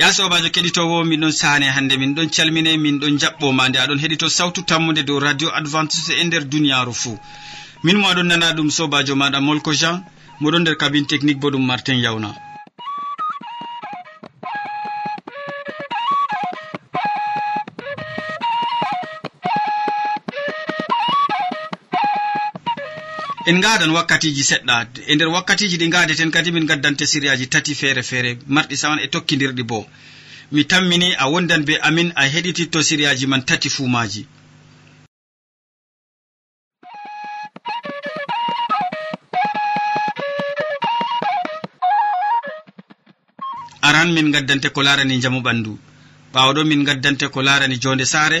ya sobajo keɗitowo min ɗon sane hande min ɗon calmine min ɗon jaɓɓoma nde aɗon heɗito sawtu tammude dow radio adventiste e nder duniyaru fou min mo aɗon nana ɗum sobajo maɗa molko jean moɗon nder kabine technique bo ɗum martin yawna en gadan wakkatiji seɗɗa. E nder wakkatiji ɗi gadeten kadi min gaddante siriyaji tati feere feere. Marɗi saman e tokkidirɗi bo. Mi tammini a wondan be amin a heɗititto siriyaji man tati fuu maji aran min gaddante ko larani jamu ɓandu. Ɓawo min gaddante ko larani jonde saare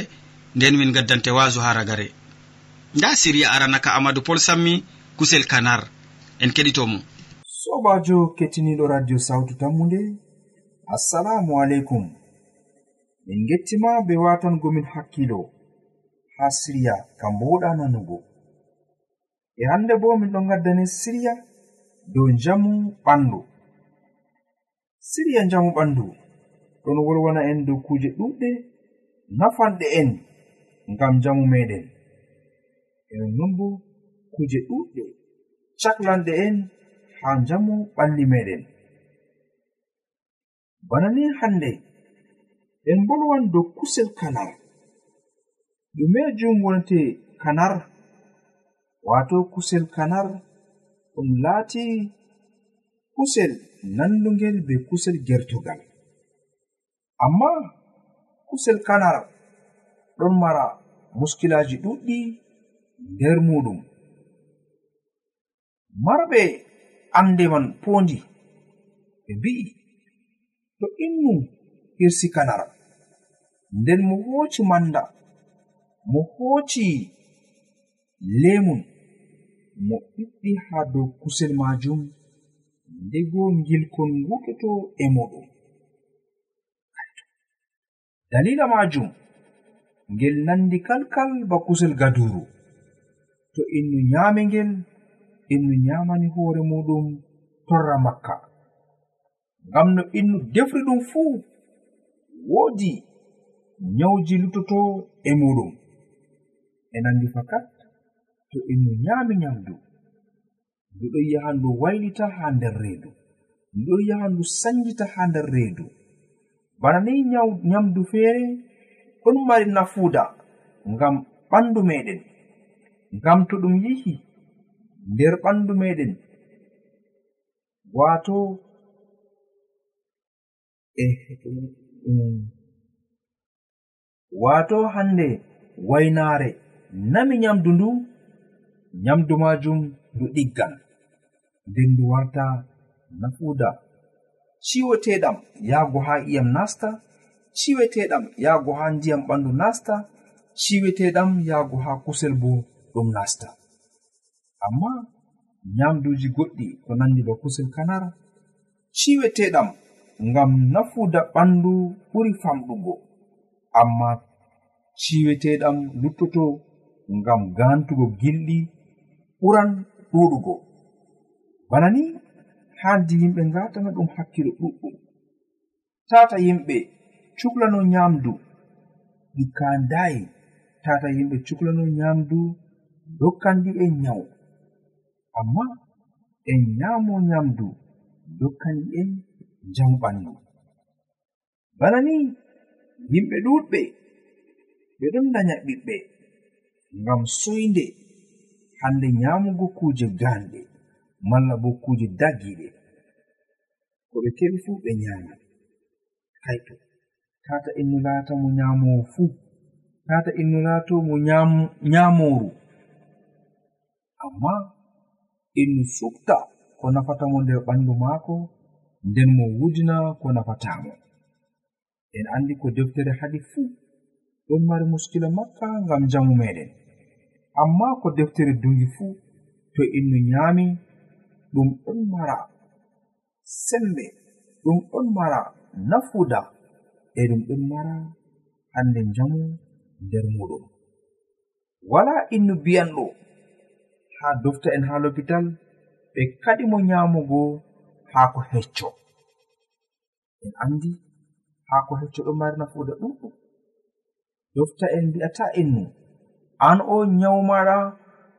nden min gaddante wasu ha ragare nda siriya aranaka amadou pol sammi kusel kanar. En keɗitomo. Sobajo kettiniɗo radio sawtu tammude assalamu aleykum. Min gettima be watangomin hakkilo ha siriya kam boɗa nanugo. E hande bo min ɗon gaddani siriya dow jamu ɓandu. Siriya jamu ɓandu ɗon wolwana en dow kuje ɗuɗɗe nafanɗe en ngam jamu meɗen. Enon non bo kuje ɗuɗɗe. Caklanɗe en ha njamu ɓalli meɗen. Bana ni hande en bolwan dow kusel kanar. Ɗume jum wonte kanar wato kusel kanar ɗum laati kusel nandugel be kusel gertogal amma kusel kanar ɗon mara muskilaji ɗuɗɗi nder muɗum. marɓe ande man pondi. Ɓe mbi'i to innu hirsi kanara nden mo hoci manda mo hoci lemun mo ɓiɗɗi ha dow kusel majum ndego ngilkon ngutoto e moɗum. Dalila majum ngel nandi kalkal ba kusel gaduru to innu nyaami ngel innu nyamani hoore muɗum torra makka. Ngam no innu defri ɗum fuu woodi nyawji lutoto e muɗum. E nandi fakat to innu nyaami nyamdu ndu ɗon yaha ndu waylita haa nder reedu ndu ɗon yaha ndu sanjita haa nder reedu. Bana ni nyamdu feere ɗon mari nafuuda ngam ɓandu meɗen ngam to ɗum yihi nder ɓandu meɗen. Wato e, e, e wato hande waynare nami nyamdu ndu nyamdu majum ndu ɗiggan. Nden ndu warta nafuda ciweteɗam yahgo ha iyam nasta ciweteɗam yahgo ha ndiyam ɓandu nasta ciweteɗam yahgo ha kusel bo ɗum nasta. amma nyamduji goɗɗi ko nandi ba kusel kanara ciweteɗam ngam nafuda ɓandu ɓuri famɗugo. Amma ciweteɗam luttoto ngam gantugo gilɗi ɓuran ɗuɗugo. Bana ni haandi yimɓe ngatana ɗum hakkilo ɗuɗɗum. Tata yimɓe cuklano nyamdu ɗi kandayi. Tata yimɓe cuklano nyamdu dokkandi e nyawu. amma en nyamo nyamdu dokkani en jamu ɓandu. Bana ni yimɓe ɗuɗɓe ɓe ɗon danya ɓiɓɓe ngam soyde hande nyamugo kuje ganɗe malla bo kuje dagiɗe. Ko ɓe keɓi fuu ɓe nyama. Kaito tata innu laata mo nyamowo fuu tata innu laato mo nyamoru amma innu supta ko nafatamo nder ɓandu maako nden mo wujina ko nafatamo. En andi ko deftere hadi fuu. Ɗon mari muskila makka ngam jamu meɗen. Amma ko deftere dungi fuu to innu nyami ɗum ɗon mara sembe ɗum ɗon mara nafuda e ɗum ɗon mara hande jamu nder muɗum. Wala innu biyanɗo? ha dofta en ha lopital ɓe kaɗi mo nyamugo haako hecco. En andi haako hecco ɗo mari nafuuda ɗuɗɗum dofta en mbi'ata innu. An o nyawu maɗa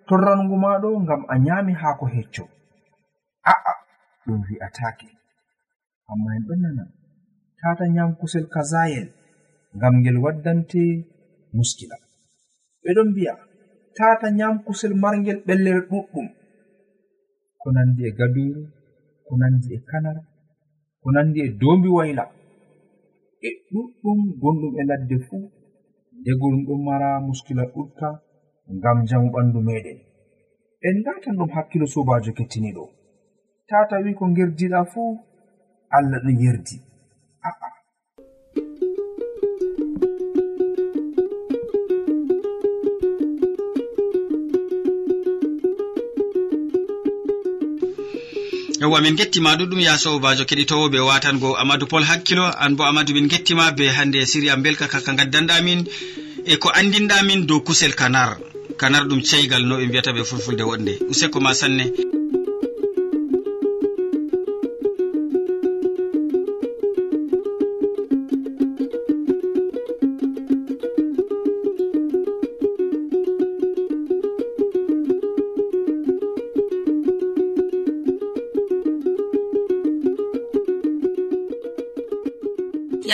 torrangu maɗo ngam a nyami haako hecco. A'a ɗum wi'atake amma en ɗon nana tata nyam kusel kazayel ngam ngel waddante muskila. Ɓeɗon mbi'a tata nyam kusel margel ɓellel ɗuɗɗum. Ko nandi e gaduru ko nandi e kanar ko nandi e dombi wayla. E ɗuɗɗum gonɗum e ladde fuu degol ɗon mara muskila ɗuɗka ngam jamu ɓandu meɗen en ngatan ɗum hakkilo sobajo kettiniɗo. Tata wi ko gerdiɗa fuu allah ɗo yerdi yewwa min gettima ɗuɗɗum ya sobajo keɗitowo ɓe watango amadou pol hakkilo. An bo amadou min gettima be hande siria belka kaka gaddanɗamin e ko andinɗamin dow kusel kanar. Kanar ɗum ceygal no ɓe mbiyata ɓe fulfulde wonde. Useko ma sanne.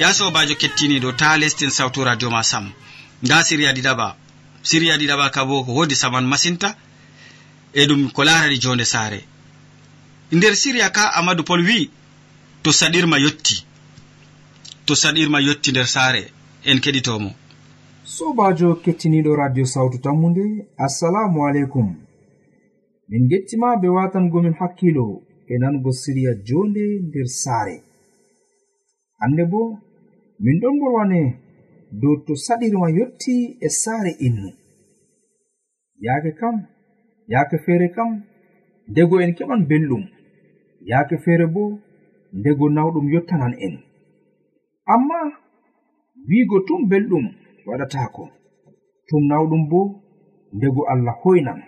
ya sobajo kettiniɗo ta lestin sawtu radio ma sam. Nda siriya ɗiɗaɓa siriya ɗiɗaɓa ka bo ko wodi saman masinta e ɗum ko larani jonde saare. Nder siriya ka amadou pol wi to saɗirma yotti. To saɗirma yotti nder saare en keɗitomo. Sobajo kettiniɗo radio sawtu tammude assalamu aleykum. Min gettima be watangomin hakkilo e nango siriya jonde nder saare. Hande bo min ɗon mborwane dow to saɗirma yotti e saare innu. Yaake kam yaake feere kam ndego en keɓan belɗum. Yaake feere bo ndego nawɗum yottanan en. Amma wiigo tum belɗum waɗataako tum nawɗum bo ndego allah hoynan.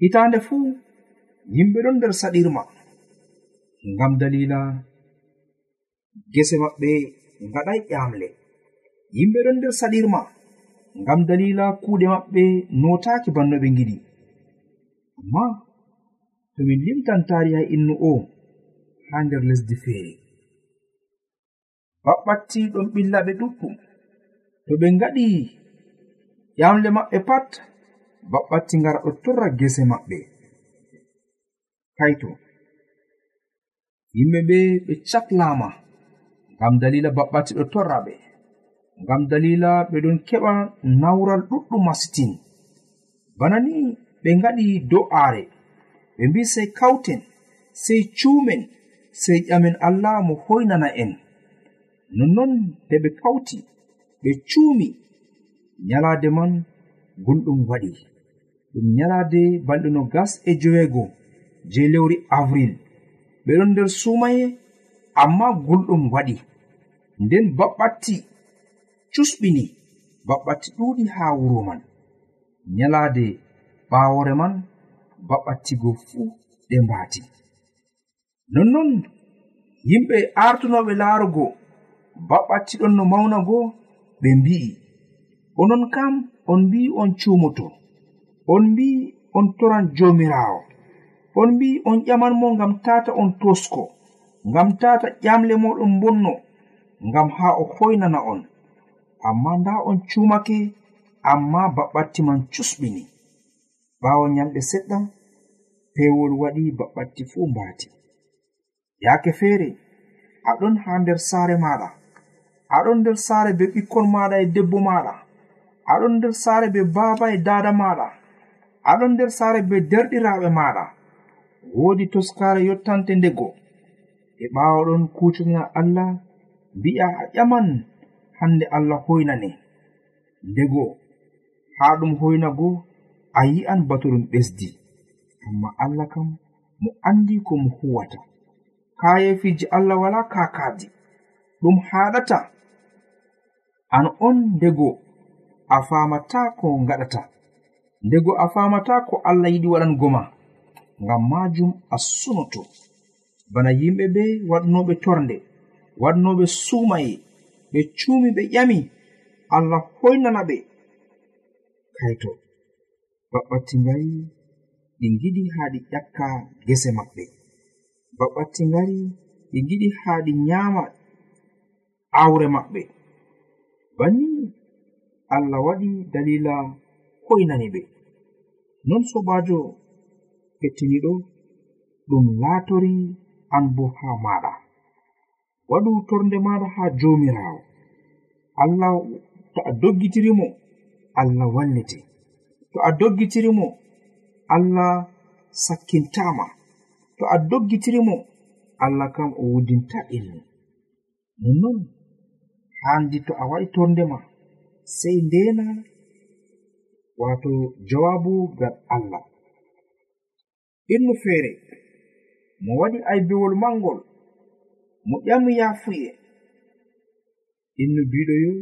Hitaande fuu yimɓe ɗon nder saɗirma ngam dalila gese maɓɓe ngaɗai ƴamle. Yimɓe ɗon nder saɗirma ngam dalila kuuɗe maɓɓe notaki banno ɓe giɗi amma to min limtan tariha innu o haa nder lesdi feere. Baɓɓatti ɗon ɓillaɓe ɗuɗɗum. To ɓe ngaɗi ƴamle maɓɓe pat baɓɓatti ngara ɗo torra gese maɓɓe. Kaito yimɓe ɓe ɓe caklama ngam dalila baɓɓati ɗo torra ɓe ngam dalila ɓe ɗon keɓa nawral ɗuɗɗum masitin. Bana ni ɓe ngaɗi do'aare ɓe mbi sey kawten sey cuumen sey ƴamen allah mo hoynana en. Nonnon nde ɓe kawti ɓe cuumi nyalaade man gulɗum waɗi. Ɗum nyalaade balɗe no gas e joweego je lewri avril. Ɓeɗon nder sumaye amma gulɗum waɗi. Nden baɓɓatti cusɓini baɓɓatti ɗuɗi haa wuro man. Nyalaade ɓaawore man baɓɓattigo fuu ɗe mbaati. Nonnon yimɓe artunoɓe laarugo baɓɓattiɗon no mawna go ɓe mbi'i. Onon kam on mbi'i on cumoto on mbi'i on toran joomiraawo. On mbi'i on ƴaman mo ngam tata on tosko ngam tata ƴamle moɗon bonno ngam haa o hoynana on. Amma nda on cumake amma baɓɓatti man cusɓini ɓaawo nyalɗe seɗɗa pewol waɗi baɓɓatti fuu mbaati yaake feere aɗon haa nder saare maɗa. Aɗon nder saare be ɓikkon maɗa e debbo maɗa. Aɗon nder saare be baaba e dada maɗa. Aɗon nder saare be derɗiraɓe maɗa. Woodi toskare yottante ndego. e ɓawoɗon ɗon allah mbi'a a ƴaman hande allah hoynane. Ndego haa ɗum hoynago a yi'an batu ɗum ɓesdi. Amma allah kam mo andi ko mo huwata. Kayefiji allah wala kakaaji ɗum haɗata an on ndego a famata ko gaɗata ndego a famata ko allah yiɗi waɗango ma ngam majum a sunoto. bana yimɓe ɓe waɗnoɓe torde waɗnoɓe sumaye ɓe cumi ɓe ƴami. Allah hoynana ɓe. Kayto baɓɓatti ngari ɗi giɗi haa ɗi ƴakka gese maɓɓe. Baɓɓatti ngari ɗi giɗi haa ɗi nyaama awre maɓɓe. Banni allah waɗi dalila hoynani ɓe. Non sobajo kettiniɗo ɗum laatori an bo haa maɗa. Waɗu torde maɗa haa jomirawo. Allah to a doggitirimo allah wallete to a doggitirimo allah sakkintama to a doggitirimo allah kam o wudinta ɓelni nonnon handi to a waɗi torde sey ndena wato jawabu gal allah. Innu feere mo waɗi aybiwol mangol mo ƴami yafuye. Innu biɗoyo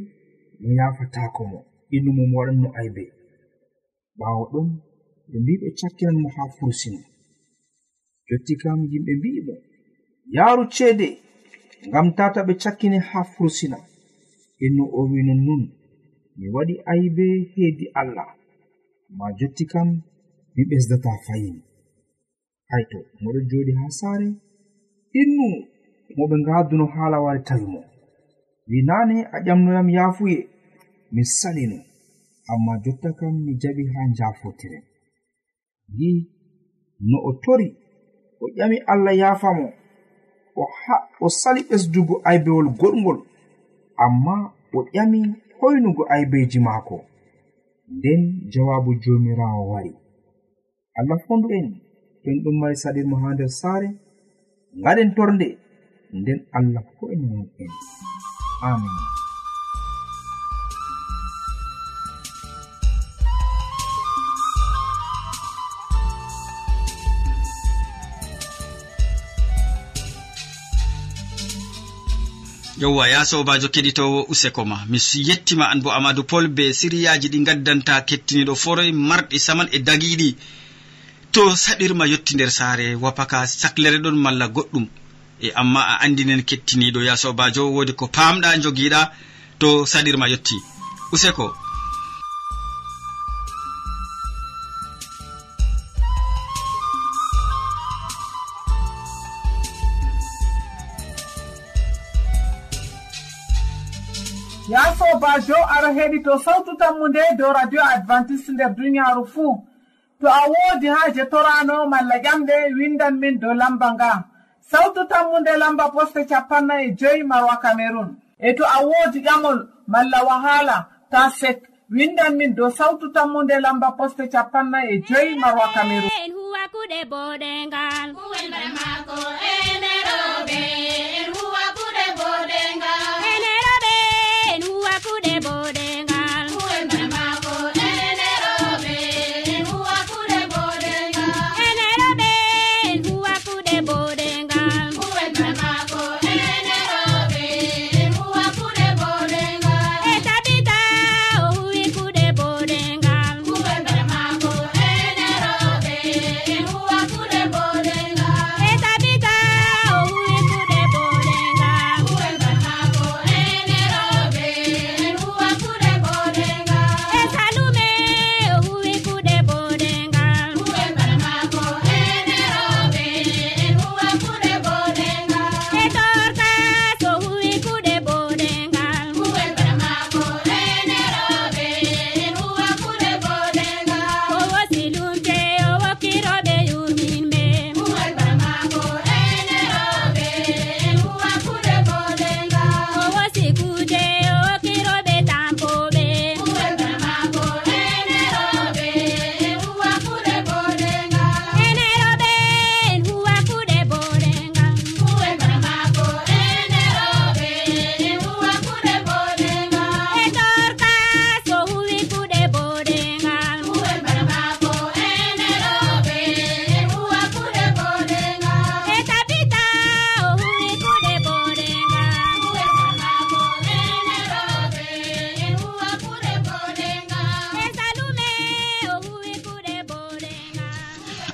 mo yafatako mo. Innu mo mo waɗanno aybe. Ɓawo ɗon ɓe mbi ɓe cakkinan mo haa fursina jotti kam yimɓe mbi'imo yaaru ceede ngam tata ɓe cakkine haa fursina innu o wi nonnun mi waɗi aybe heedi allah ma jotti kam mi ɓesdata fayin hayto moɗo jooɗi haa saare. Innu moɓe ngaaduno haala wari tawi mo. Wi nane a ƴamnoyam yaafuye mi salino amma jotta kam mi jaɓi haa njaafotiren yi no o tori o ƴami allah yaafa o, o sali ɓesdugo aybewol goɗgol amma o ƴami hoynugo aybeji maako. Nden jawabu jomirawo wari. Allah fondu en. en ɗum mari saɗirmo ha nder saare gaɗen torde nden allah ho'inanon e en. Amin. Yowwa ya sobajo keɗitowo useko ma mi yettima an bo amadou pol be siriyaji ɗi gaddanta kettiniɗo foroy marɗi saman e dagiɗi. to saɗirma yetti nder saare wapaka saklere ɗon malla goɗɗum. E amma a andinen kettiniɗo ya sobajo wodi ko pamɗa jogiɗa to saɗirma yetti useko. Ya sobajo aɗa heɗi to sawtu tammu nde dow radio adventiste nder duniyaaru fuu. to a woodi haaje torano malla ƴamɗe windan min dow lamba nga sawtu tammunde lamba poste capanna e joyi marwa cameron e to a woodi ƴamol malla wahala ta sek windan min dow sawtu tammunde lamba poste capanna e joyi marwa cameron huwakuɗe boɗengal. Huwelɓe maako eneroɓe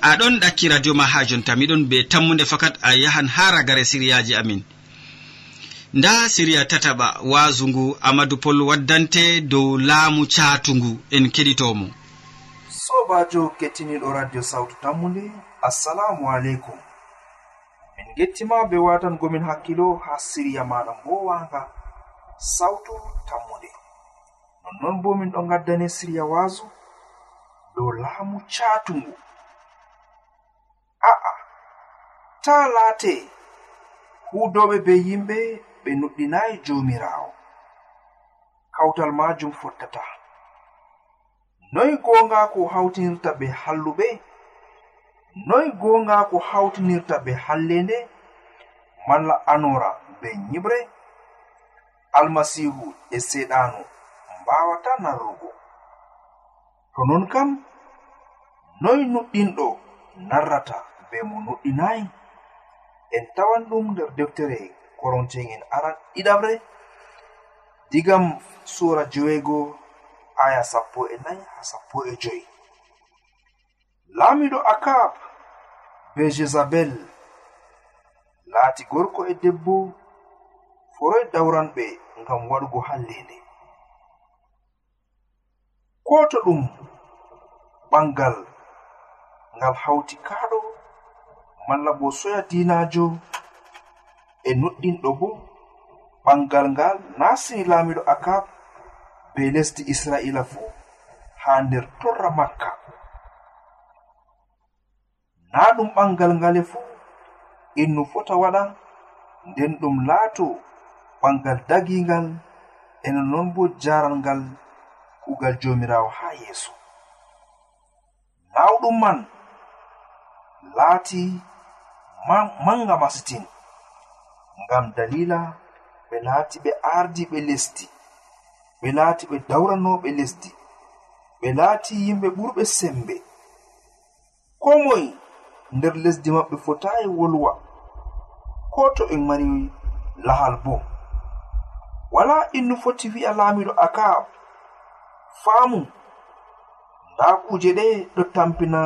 aɗon ɗakki radio ma ha jonta miɗon be tammude fakat a yahan ha ragare siriyaji amin. Nda siriya tataɓa waasu ngu amadou pol waddante dow laamu catungu en keɗitomo. Sobajo kettiniɗo radio sawtu tammude assalamu aleykum. Min gettima be watangomin hakkilo ha siriya maɗa mbowanga sawtu tammude. Nonnon bo min ɗo gaddane siriya waasu dow laamu catungu a'a ta laate hudoɓe be yimɓe ɓe nuɗɗinayi jomirawo kawtal majum fottata. Noy goongaako hawtinirta be halluɓe? Noy goongaako hawtinirta be hallende malla anora be nyiɓre? Almasihu e seɗanu mbawata narrugo. To non kam noy nuɗɗinɗo narrata. be mo nuɗɗinayi en tawan ɗum nder deftere koronti'en en aran ɗiɗamre digam sura jowego aya sappo e nayi ha sappo e joyi. Laamiɗo akab be jezabel laati gorko e debbo foroy dawranɓe ngam waɗugo hallende ko to ɗum ɓangal ngal hawti kaaɗo malla bo soya dinajo e nuɗɗinɗo bo ɓangal ngal nasini laamiɗo akab be lesdi israila fuu ha nder torra makka. Na ɗum ɓangal ngale fuu innu fota waɗa nden ɗum laato ɓangal dagingal ena non bo jaral ngal kugal jomirawo ha yeeso. Nawɗum man laati manga masitin ngam dalila ɓe laati ɓe ardiɓe lesdi. Ɓe laati ɓe dawranoɓe lesdi. Ɓe laati yimɓe ɓurɓe sembe. Ko moy nder lesdi maɓɓe fotayi wolwa. Ko to ɓe mari lahal bo. Wala innu foti wi'a laamiɗo akab faamu nda kuje ɗe ɗo tampina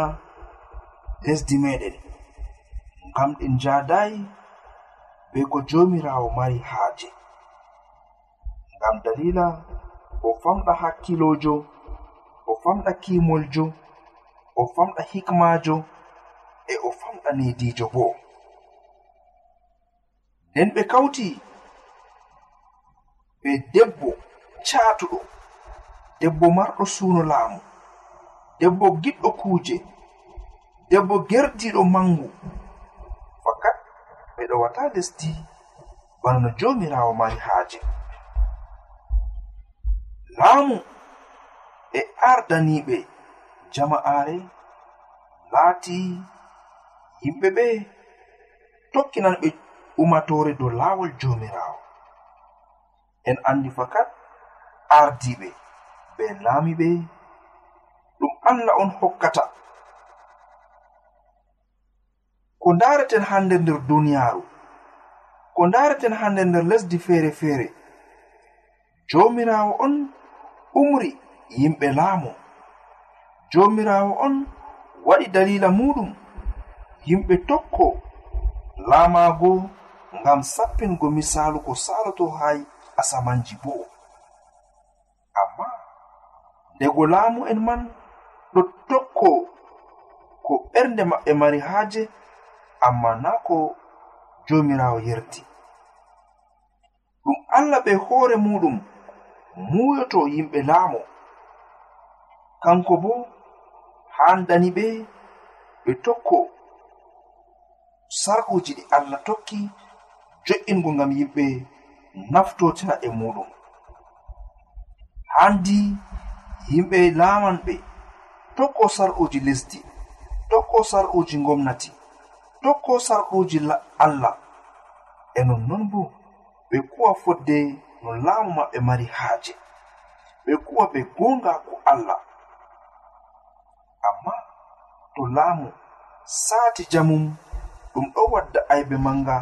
lesdi meɗen. kamɗe njadayi be ko jomirawo mari haaje. Ngam dalila o famɗa hakkilojo o famɗa kimoljo o famɗa hikmajo e o famɗa nedijo bo. Nden ɓe kawti be debbo caatuɗo debbo marɗo suuno laamu debbo giɗɗo kuuje debbo gerdiɗo mangu ɓeɗo wata lesdi bana no jomirawo mari haaje. Laamu e ardaniɓe jama'are laati yimɓe ɓe tokkinan ɓe umatore dow laawol jomirawo. En andi fakat ardiɓe be laamiɓe ɗum allah on hokkata. ko ndareten hande nder duniyaaru ko ndareten hande nder lesdi feere feere jomirawo on umri yimɓe laamu. Jomirawo on waɗi dalila muɗum yimɓe tokko laamago ngam sappingo misalu ko saloto ha asamanji bo amma ndego laamu en man ɗo tokko ko ɓernde maɓɓe mari haaje amma na ko jomirawo yerti. Ɗum allah ɓe hoore muɗum muyoto yimɓe laamo kanko bo handani ɓe ɓe tokko. Sarkuji ɗi allah tokki jo'ingo ngam yimɓe naftotira e muɗum. Handi yimɓe laaman ɓe tokko sar'uji lesdi tokko sar'uji gomnati dokko sarɗuji allah. E nonnon bo ɓe kuwa fodde no laamu maɓɓe mari haaje. Ɓe kuwa ɓe gonga ko allah. Amma to laamu saati jamum ɗum ɗo wadda aybe manga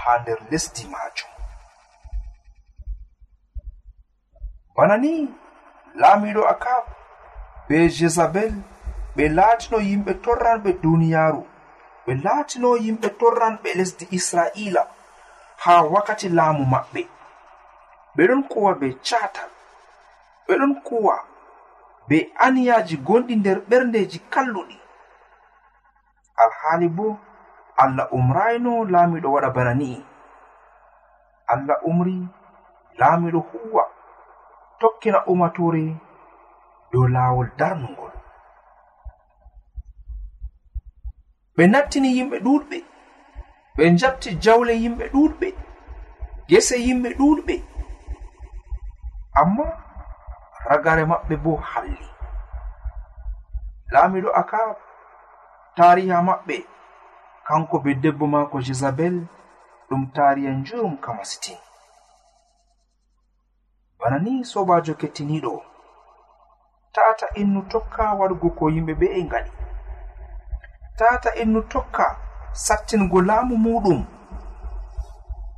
ha nder lesdi majum bana ni laamiɗo akab be jezabel ɓe laatino yimɓe torranɓe duniyaaru. ɓe laatino yimɓe torranɓe lesdi israila haa wakkati laamu maɓɓe. Ɓe ɗon kuwa be catal ɓe ɗon kuwa be aniyaji gonɗi nder ɓerndeji kalluɗi. Alhaali bo allah umrayno laamiɗo waɗa bana ni'i allah umri laamiɗo huwa tokkina umatore dow laawol darnugol. ɓe nattini yimɓe ɗuɗɓe. Ɓe jabti jawle yimɓe ɗuɗɓe gese yimɓe ɗuɗɓe. Amma ragare maɓɓe bo halli. Laamiɗo akab tariha maɓɓe kanko be debbo maako jezabel ɗum tariha njurum kamasitin bana ni sobajo kettiniɗo tata innu tokka waɗugo ko yimɓe ɓe e ngaɗi. tata innu tokka sattingo laamu muɗum.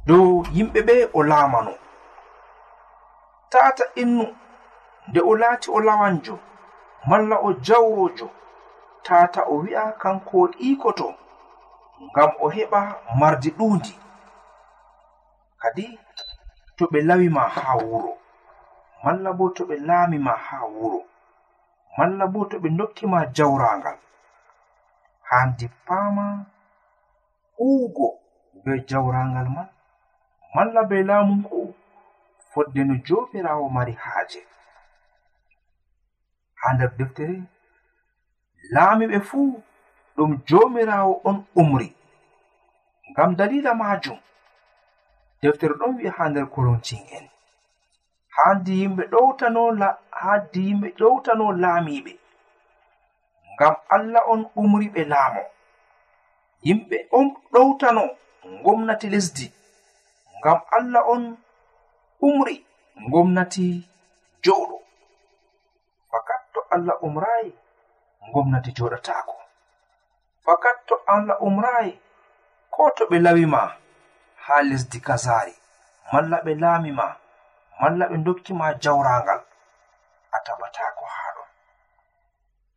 Dow yimɓe ɓe o laamano. Tata innu nde o laati o lawanjo malla o jawrojo tata o wi'a kanko o ɗiikoto ngam o heɓa mardi ɗuundi. Kadi to ɓe lawi ma haa wuro malla bo to ɓe laami ma haa wuro malla bo to ɓe dokkima jawraangal. handi paama huugo be jawraangal man malla be laamu laamungu fodde no joomiraawo mari haaje. Haa nder deftere laamiɓe fuu ɗum joomiraawo on umri ngam dalila maajum. Deftere ɗon wi'a haa nder korinti'en haandi yimɓe ɗowtano haandi yimɓe ɗowtano laamiiɓe ngam allah on umri ɓe laamo. Yimɓe on ɗowtano gomnati lesdi. Ngam allah on umri gomnati joɗo fakat to allah umrayi gomnati joɗatako fakat to allah umrayi ko to ɓe lawima ha lesdi kazari malla ɓe laamima malla ɓe dokkima jawrangal a tabatako haɗon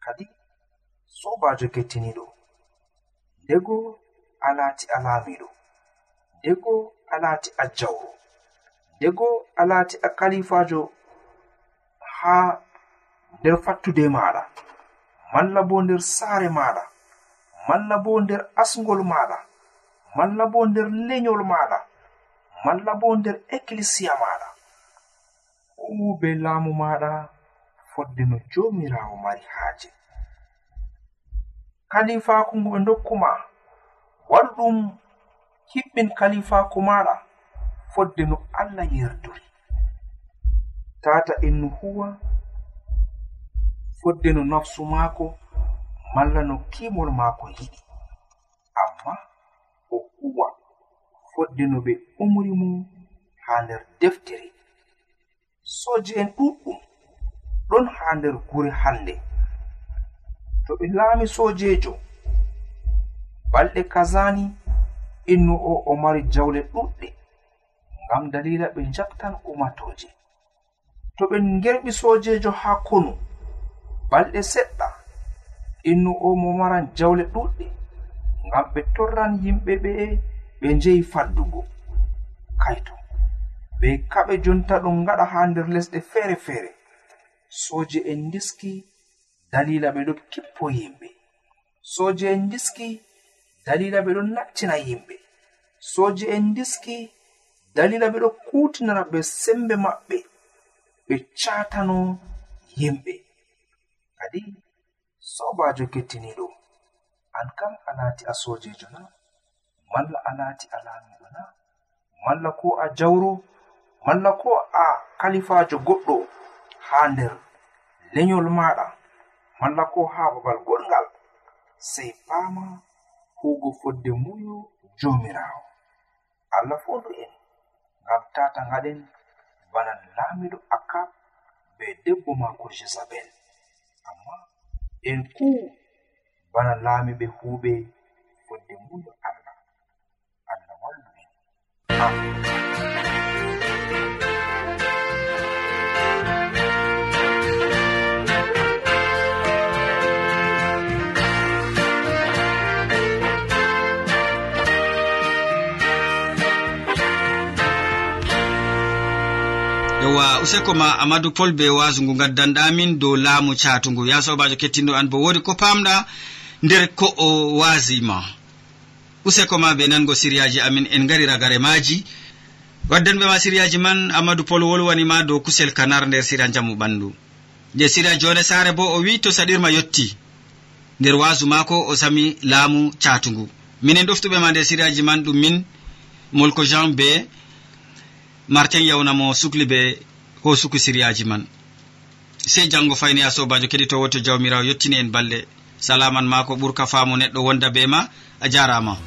kadi sobajo kettiniɗo. Ndego a laati a laamiɗo ndego a laati a jawro ndego a laati a kalifajo haa nder fattude maɗa. Malla bo nder saare maɗa. Malla bo nder asgol maɗa. Malla bo nder lenyol maɗa. Malla bo nder ekkilisiya maɗa. Fuu be laamu maɗa fodde no jomirawo mari haaje. kalifaku ngu ɓe dokkuma waɗu ɗum hiɓɓin kalifaku maɗa fodde no allah yerduri tata innu huwa fodde no nafsu maako malla no kimol maako yiɗi. Amma o huwa fodde no ɓe umri mo ha nder deftere. Soje en ɗuɗɗum ɗon ha nder gure hande to ɓe laami sojejo balɗe kazani innu o o mari jawle ɗuɗɗe ngam dalila ɓe jaktan umatoje to ɓe ngerɓi sojejo haa konu balɗe seɗɗa innu o mo maran jawle ɗuɗɗe ngam ɓe torran yimɓe ɓe ɓe njehi faddugo. Kaito ɓe kaɓe jonta ɗum ngaɗa haa nder lesɗe feere feere soje en ndiski dalila ɓe ɗon kippo yimɓe. Soje en diski dalila ɓe ɗon naccina yimɓe. Soje en diski dalila ɓe ɗo kutinana ɓe sembe maɓɓe. Ɓe catano yimɓe. Kadi sobajo kettiniɗo an kam a laati a sojejo na malla a laati a laamiɗo na malla ko a jawro malla ko a kalifajo goɗɗo ha nder lenyol maɗa. malla ko ha babal goɗgal sei fama hugo fodde muyo jomirawo allah fondu en ngam tata gaɗen bana laamiɗo akab be debbo mako jezabel amma en ku bana laamiɓe huuɓe fodde muyo allah. Allah wallu en. Amin. yewwa useko ma amadou pol be wasu ngu gaddanɗamin dow laamu catugu ya sobajo kettinɗo an bo wodi ko pamɗa nder ko o wasima useko ma ɓe nango siriyaji amin en gari ragare maji waddanɓe ma siriyaji man amadou pol wolwanima dow kusel kanar nder siriya jamu ɓandu. Nde siriya jone sare bo o wi to saɗirma yetti nder wasu mako o sami laamu catugu minen ɗoftuɓe ma nder siriyaji man ɗum min molko jean be martin yawnamo sukli be ho suku siriyaji man. Sey janngo fayni a sobajo keɗitowo to jawmirawo yettini en balɗe salaman ma ko ɓurka faamu neɗɗo wonda be ma a jarama